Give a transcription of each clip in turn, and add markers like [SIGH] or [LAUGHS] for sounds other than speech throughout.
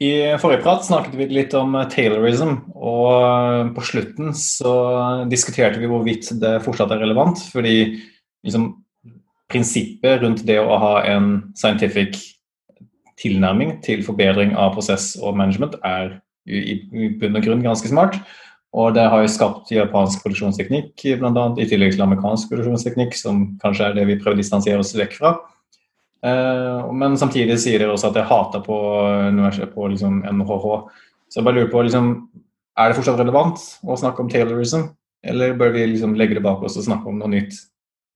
I forrige prat snakket vi litt om taylorism, og på slutten så diskuterte vi hvorvidt det fortsatt er relevant. Fordi liksom, prinsippet rundt det å ha en scientific tilnærming til forbedring av prosess og management er i, bunn og grunn ganske smart. Og det har jo skapt japansk produksjonsteknikk, bl.a. i tillegg til amerikansk produksjonsteknikk, som kanskje er det vi prøver å distansere oss vekk fra. Uh, men samtidig sier dere også at jeg hater på, på liksom NHH. Så jeg bare lurer på, liksom, er det fortsatt relevant å snakke om taylorism, eller bør vi liksom legge det bak oss og snakke om noe nytt?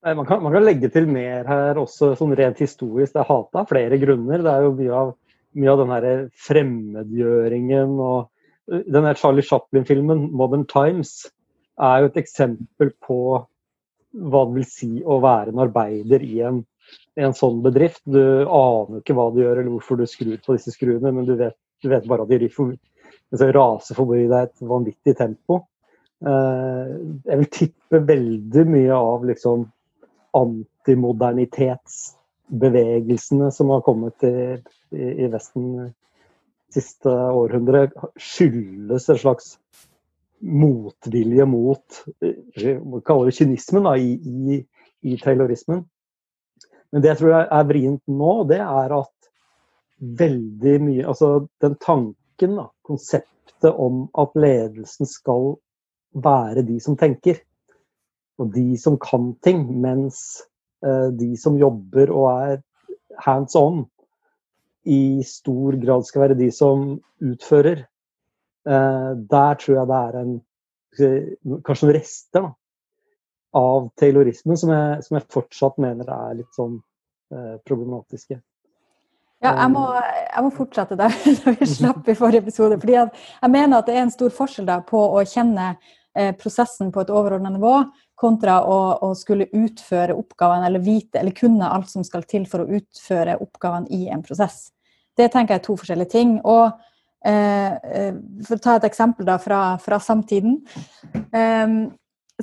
Man kan, man kan, legge til mer her også, sånn rent historisk. Det er hata av flere grunner. Det er jo mye av, mye av den her fremmedgjøringen og den her Charlie Chaplin-filmen 'Modern Times' er jo et eksempel på hva det vil si å være en arbeider i en, i en sånn bedrift. Du aner ikke hva du gjør eller hvorfor du skrur på disse skruene, men du vet, du vet bare at de raser forbi deg et vanvittig tempo. Eh, jeg vil tippe veldig mye av liksom antimodernitetsbevegelsene som har kommet i, i, i Vesten siste århundre skyldes en slags motvilje mot må kalle det kynismen da, i, i, i, taylorismen. Men det jeg tror er vrient nå, det er at veldig mye Altså den tanken, da, konseptet om at ledelsen skal være de som tenker. Og de som kan ting, mens eh, de som jobber og er hands on, i stor grad skal være de som utfører. Eh, der tror jeg det er en kanskje noen rester da, av taylorisme som jeg, som jeg, fortsatt mener er litt sånn eh, problematiske. Ja, jeg må, jeg må fortsette der, [LAUGHS] vi [LAUGHS] slapp i forrige episode. fordi Jeg mener at det er en stor forskjell da, på å kjenne eh, prosessen på et overordnet nivå kontra å, å, skulle utføre oppgavene eller vite eller kunne alt som skal til for å utføre oppgavene i en prosess. Det tenker jeg er to forskjellige ting. Og eh, eh, For å ta et eksempel da fra, fra samtiden. Eh,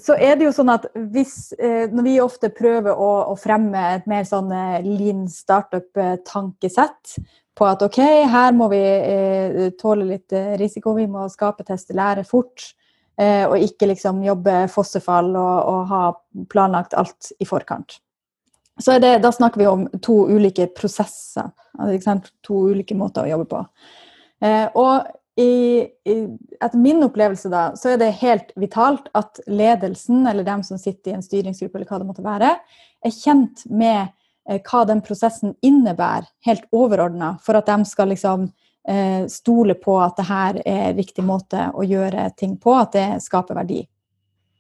så er det jo sånn at hvis, eh, Når vi ofte prøver å, å fremme et mer sånn eh, lean startup-tankesett på at OK, her må vi eh, tåle litt risiko, vi må skape, teste, lære fort. og ikke liksom jobbe fossefall og, og ha planlagt alt i forkant. Så det, da snakker vi om to ulike prosesser. Altså, to ulike måter å jobbe på. Eh, og i, i, etter min opplevelse da, så er det helt vitalt at ledelsen, eller dem som sitter i en styringsgruppe, eller hva det måtte være, er kjent med eh, hva den prosessen innebærer, helt overordna, for at de skal liksom eh, stole på at det her er riktig måte å gjøre ting på, at det skaper verdi.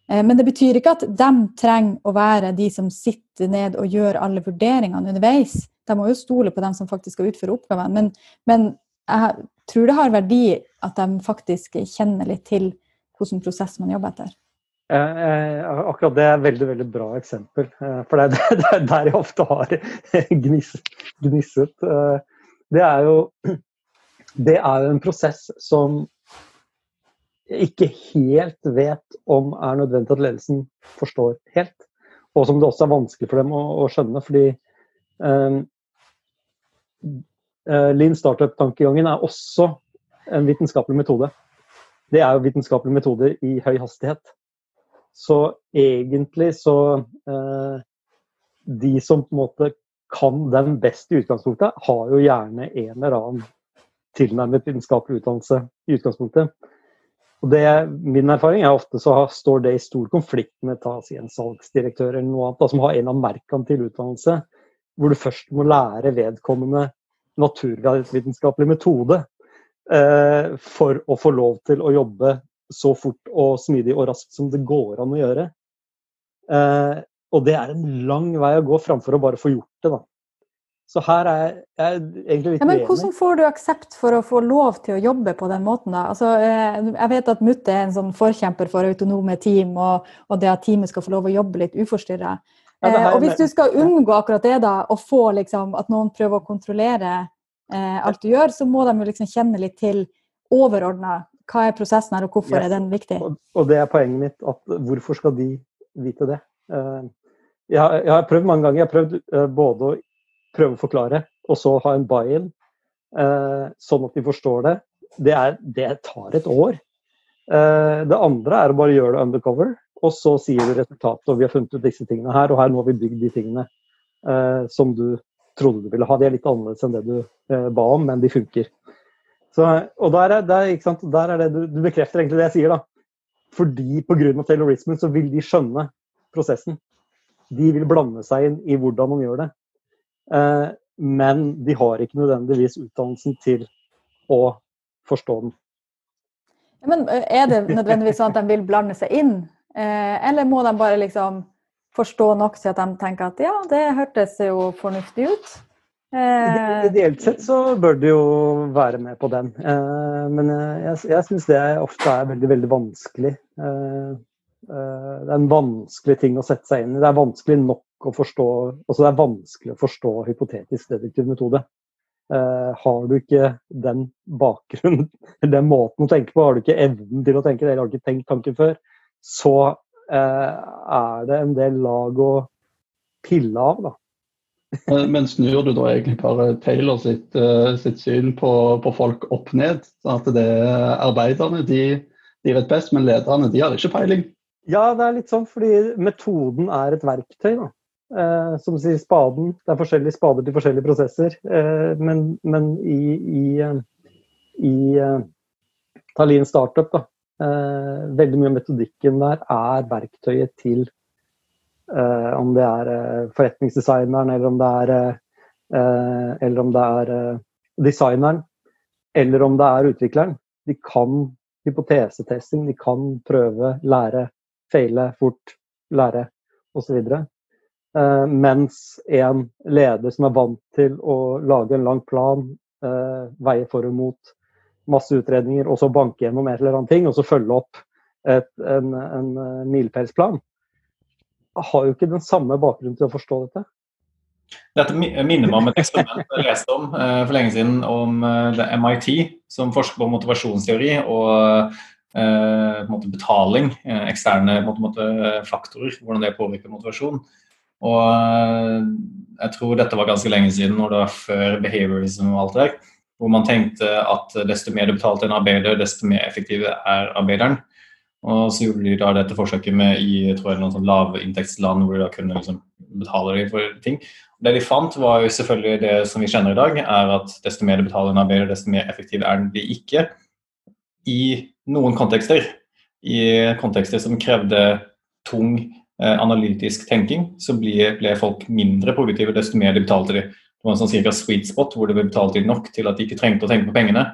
Eh, men det betyr ikke at de trenger å være de som sitter ned og gjør alle vurderingene underveis. De må jo stole på dem som faktisk skal utføre oppgaven. Men, men jeg tror det har verdi at de faktisk kjenner litt til hvilken prosess man jobber etter. Eh, akkurat det er et veldig veldig bra eksempel. Eh, for det er, [LAUGHS] er der jeg ofte har [LAUGHS] gnisset. Eh, det er jo [CLEARS THROAT] det er en prosess som ikke helt vet om er nødvendig at ledelsen forstår helt. Og som det også er vanskelig for dem å, å skjønne. fordi Lean startup-tankegangen er også en vitenskapelig metode. Det er jo vitenskapelig metode i høy hastighet. Så egentlig så uh, De som på en måte kan den best i utgangspunktet, har jo gjerne en eller annen tilnærmet vitenskapelig utdannelse i utgangspunktet. Og det, Min erfaring er ofte så står det i stor konflikt med ta, si, en salgsdirektør eller noe annet, da, som har en av merkene til utdannelse, hvor du først må lære vedkommende naturvitenskapelig metode eh, for å få lov til å jobbe så fort og smidig og raskt som det går an å gjøre. Eh, og det er en lang vei å gå framfor å bare få gjort det. da. Så her er jeg egentlig litt ja, men Hvordan får du aksept for å få lov til å jobbe på den måten? da? Altså, eh, jeg vet at Mutt er en sånn forkjemper for autonome team, og, og det at teamet skal få lov å jobbe litt uforstyrra. Eh, og hvis du skal unngå akkurat det, da, å få liksom, at noen prøver å kontrollere eh, alt du gjør, så må de jo liksom kjenne litt til overordna hva er prosessen her, og hvorfor yes. er den viktig? Og, og, det er poenget mitt, at hvorfor skal de vite det? Uh, jeg, har, jeg, har prøvd mange ganger. Jeg har prøvd uh, både å prøve å forklare, og så ha en buy-in. uh, sånn at de forstår det, det, er, det tar et år. Det andre er å bare gjøre det undercover, og så sier du resultatet. Og vi har funnet ut disse tingene her, og her nå har vi bygd de tingene eh, som du trodde du ville ha. De er litt annerledes enn det du eh, ba om, men de funker. Så, og der er, der, der er det du, du, bekrefter egentlig det jeg sier, da. Fordi pga. terrorismen så vil de skjønne prosessen. De vil blande seg inn i hvordan man gjør det. Eh, men de har ikke nødvendigvis utdannelsen til å forstå den. Men eh, Er det nødvendigvis sånn at de vil blande seg inn, eller må de bare liksom forstå nok til at de tenker at ja, det hørtes jo fornuftig ut? Eh, ideelt sett så bør du jo være med på den, men jeg, jeg syns det ofte er veldig, veldig vanskelig. Det er en vanskelig ting å sette seg inn i. Det er vanskelig nok å forstå altså Det er vanskelig å forstå hypotetisk deduktiv metode. Har du ikke den bakgrunnen, [LAUGHS] den måten å tenke på, har du ikke evnen til å tenke det, eller har du ikke tenkt tanken før, så eh, er det en del lag å pille av, da. Men snur du da egentlig bare Taylor sitt, uh, sitt syn på, på, folk opp ned? Sånn at det er arbeiderne de, de, vet best, men lederne de har ikke peiling? Ja, det er litt sånn fordi metoden er et verktøy. da. Eh, som sier spaden. Det er forskjellige spader til forskjellige prosesser. Eh, men, men, i, i, eh, i uh, Tallinn Startup, da, eh, veldig mye av metodikken der er verktøyet til eh, om det er eh, forretningsdesigneren, eller om det er, eller om det er designeren, eller om det er utvikleren. De kan hypotesetesting, de kan prøve, lære, feile fort, lære osv. Uh, mens en leder som er vant til å lage en lang plan, uh, veie for og mot, masse utredninger, og så banke gjennom et eller annet ting, og så følge opp et, en, en uh, milepælsplan, har jo ikke den samme bakgrunnen til å forstå dette. Dette minner meg om et eksperiment jeg leste om uh, for lenge siden, om MIT, som forsker på motivasjonsteori og uh, betaling, eksterne faktorer, hvordan det påvirker motivasjon. Og eh, jeg tror dette var ganske lenge siden, når det var før behaviorism og alt det der. Hvor man tenkte at desto mer du betalte en arbeider, desto mer effektiv er arbeideren. Og så gjorde de da dette forsøket med i tror jeg, noen sånn lavinntektsland hvor de da kunne liksom betale dem for ting. Det de fant, var jo selvfølgelig det som vi kjenner i dag, er at desto mer du betaler en arbeider, desto mer effektiv er de ikke. I noen kontekster. I kontekster som krevde tung Eh, analytisk tenking, så ble, ble, folk mindre produktive desto mer de betalte de. Det var en sånn cirka sweet spot hvor det ble betalt inn nok til at de ikke trengte å tenke på pengene.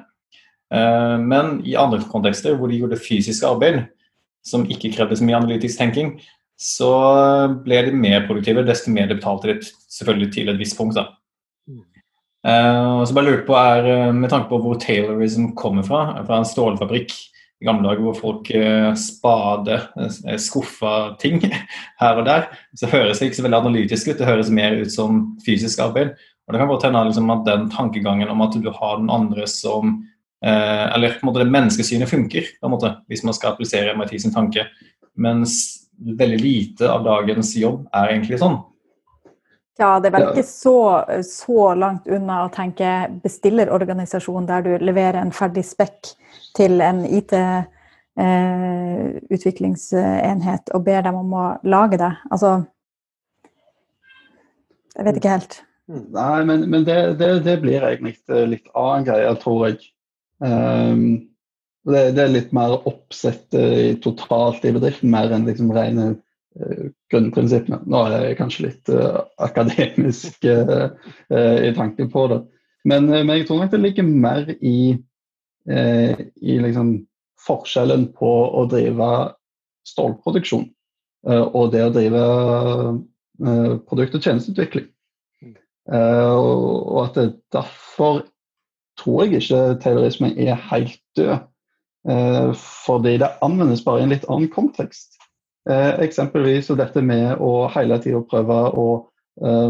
Eh, men i andre kontekster hvor de gjorde fysisk arbeid som ikke krevde så mye analytisk tenking, så ble de mer produktive desto mer de betalte de selvfølgelig til et visst punkt. da. Uh, så bare lurer på er, Med tanke på hvor Taylorism kommer fra, fra en stålfabrikk i gamle dager hvor folk spade, uh, skuffa ting [LAUGHS] her og der, så høres det ikke så veldig analytisk ut. Det høres mer ut som fysisk arbeid. Og det kan godt hende liksom, at den tankegangen om at du har den andre som eh, Eller på en måte det menneskesynet funker, på en måte, hvis man skal applisere MIT sin tanke. Mens veldig lite av dagens jobb er egentlig sånn. Ja, det er vel ikke så, så langt unna å tenke bestillerorganisasjon der du leverer en ferdig spekk til en IT-utviklingsenhet eh, og ber dem om å lage det. Altså Jeg vet ikke helt. Nei, men, men det, det, det, blir egentlig litt annen greie, tror jeg. Um, det, det, er litt mer oppsett totalt i bedriften, mer enn liksom rene uh, grunnprinsippene. Nå er jeg kanskje litt uh, akademisk uh, i tanken på det. Men, men, jeg tror nok det ligger mer i eh, i liksom forskjellen på å drive stålproduksjon eh, og det å drive eh, produkt- og tjenesteutvikling. Eh, og at derfor tror jeg ikke terrorisme er helt død. Eh, fordi det anvendes bare i en litt annen kontekst. eksempelvis eksempelvis dette med å hele tida prøve å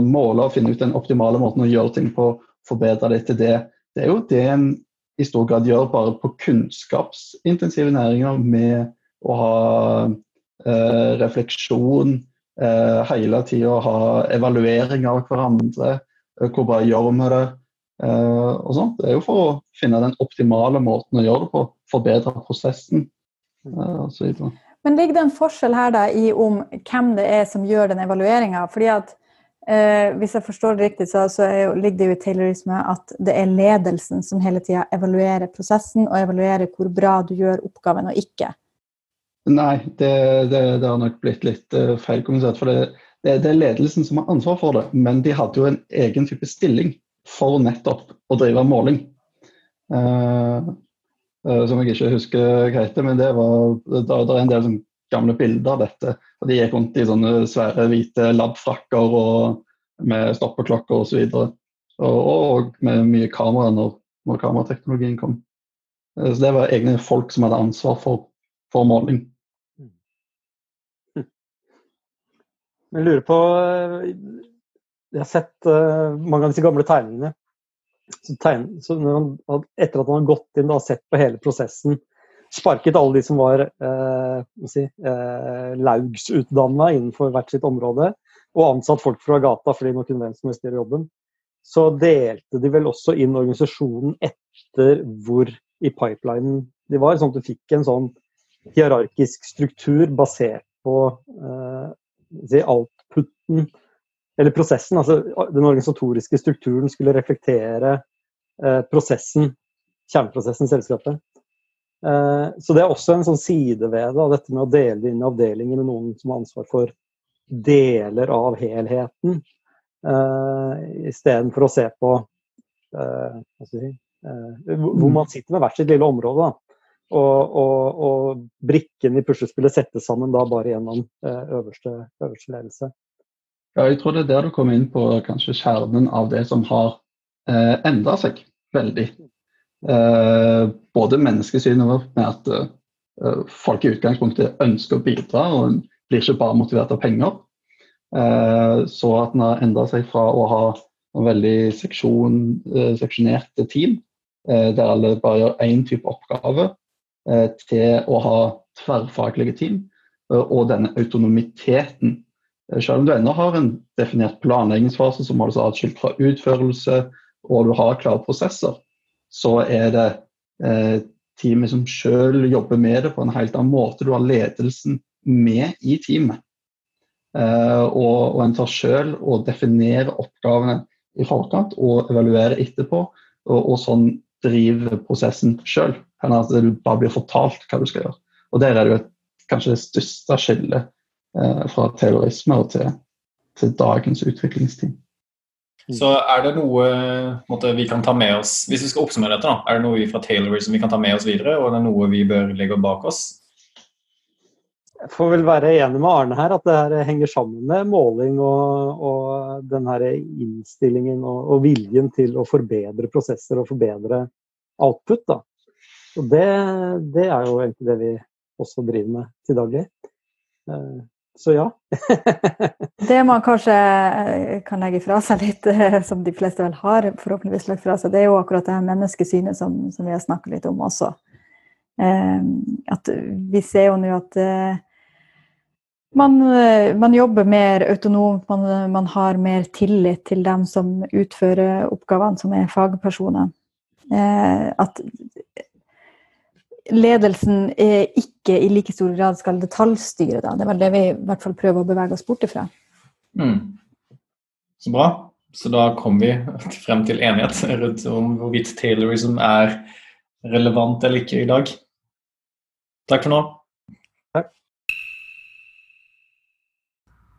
måle og finne ut den optimale måten å gjøre ting på, forbedre det til det. Det er jo det en i stor grad gjør bare på kunnskapsintensive næringer med å ha eh, refleksjon, eh, hele tida ha evaluering av hverandre. Eh, hvor bra gjør vi det? Uh, og sånt. Det er jo for å finne den optimale måten å gjøre det på. Forbedre prosessen uh, osv. Men ligger det en forskjell her da i om hvem det er som gjør den evalueringa? Eh, hvis jeg forstår det riktig, så, så jo, ligger det jo i taylorisme at det er ledelsen som hele tida evaluerer prosessen og evaluerer hvor bra du gjør oppgaven og ikke. Nei, det, det, det har nok blitt litt uh, feilkommunisert. For det, det, det, er ledelsen som har ansvar for det. Men de hadde jo en egen type stilling for nettopp å drive måling. Uh, uh, som jeg ikke husker hva heter, men det, var, det, det er en del sånn, gamle bilder av dette. og De gikk rundt i sånne svære hvite labfrakker og med stoppeklokker osv. Og, og, og med mye kamera når, når kamerateknologien kom. Uh, så det var egne folk som hadde ansvar for, for måling. Jeg lurer på eh, Jeg har sett uh, mange av disse gamle tegningene. Så tegn, så han, etter at han har gått inn og sett på hele prosessen, sparket alle de som var eh, si, eh, laugsutdanna innenfor hvert sitt område, og ansatt folk fra gata fordi nå kunne hvem som helst gjøre jobben, så delte de vel også inn organisasjonen etter hvor i pipelinen de var. Sånn at du fikk en sånn hierarkisk struktur basert på uh, si, outputen, eller prosessen, altså den organisatoriske strukturen skulle reflektere eh, prosessen, kjerneprosessen i selskapet. Eh, så det er også en sånn side ved det, dette med å dele inn avdelinger med noen som har ansvar for deler av helheten, eh, istedenfor å se på eh, si, eh, hvor man sitter med hvert sitt lille område. Da. Og, og, og brikkene i puslespillet settes sammen da bare gjennom eh, øverste, øverste, ledelse. Ja, jeg tror det er der du kommer inn på kanskje kjernen av det som har eh, endra seg veldig. Eh, både menneskesynet vårt med at eh, folk i utgangspunktet ønsker å bidra og blir ikke bare motivert av penger. Eh, så at den har endra seg fra å ha en veldig seksjon, eh, seksjonerte team, der alle bare gjør én type oppgave, Eh, til å ha tverrfaglige team eh, og denne autonomiteten. Eh, selv om du ennå har en definert planleggingsfase som er atskilt fra utførelse, og du har klare prosesser, så er det eh, teamet som selv jobber med det på en helt annen måte. Du har ledelsen med i teamet. Eh, og, og, en tar selv og definerer oppgavene i forkant og evaluerer etterpå, og, og sånn driver prosessen sjøl enn at du bare blir fortalt hva du skal gjøre. Og Der er det jo et, kanskje det største skillet eh, fra terrorisme og til, til dagens utviklingsteam. Så er det noe måtte, vi kan ta med oss Hvis vi skal oppsummere dette, da, er det noe fra Taylorism vi kan ta med oss videre, og er det noe vi bør legge bak oss? Jeg får vel være enig med Arne her, at det her henger sammen med måling og, og den her innstillingen og, og, viljen til å forbedre prosesser og forbedre output. Da. Og det, det, er jo egentlig det vi også driver med til daglig. Eh, så ja. [LAUGHS] det man kanskje eh, kan legge fra seg litt, eh, som de fleste vel har forhåpentligvis lagt fra seg, det er jo akkurat det her menneskesynet som, som vi har snakket litt om også. At vi ser jo nå at man, man, jobber mer autonomt, man, man, har mer tillit til dem som utfører oppgavene, som er fagpersoner. At ledelsen ikke i like stor grad skal detaljstyre. Da. Det er vel det vi i hvert fall prøver å bevege oss bort ifra. Mm. Så bra. Så da kom vi frem til enighet rundt om hvorvidt Taylorism er relevant eller ikke i dag. Takk for nå. Takk.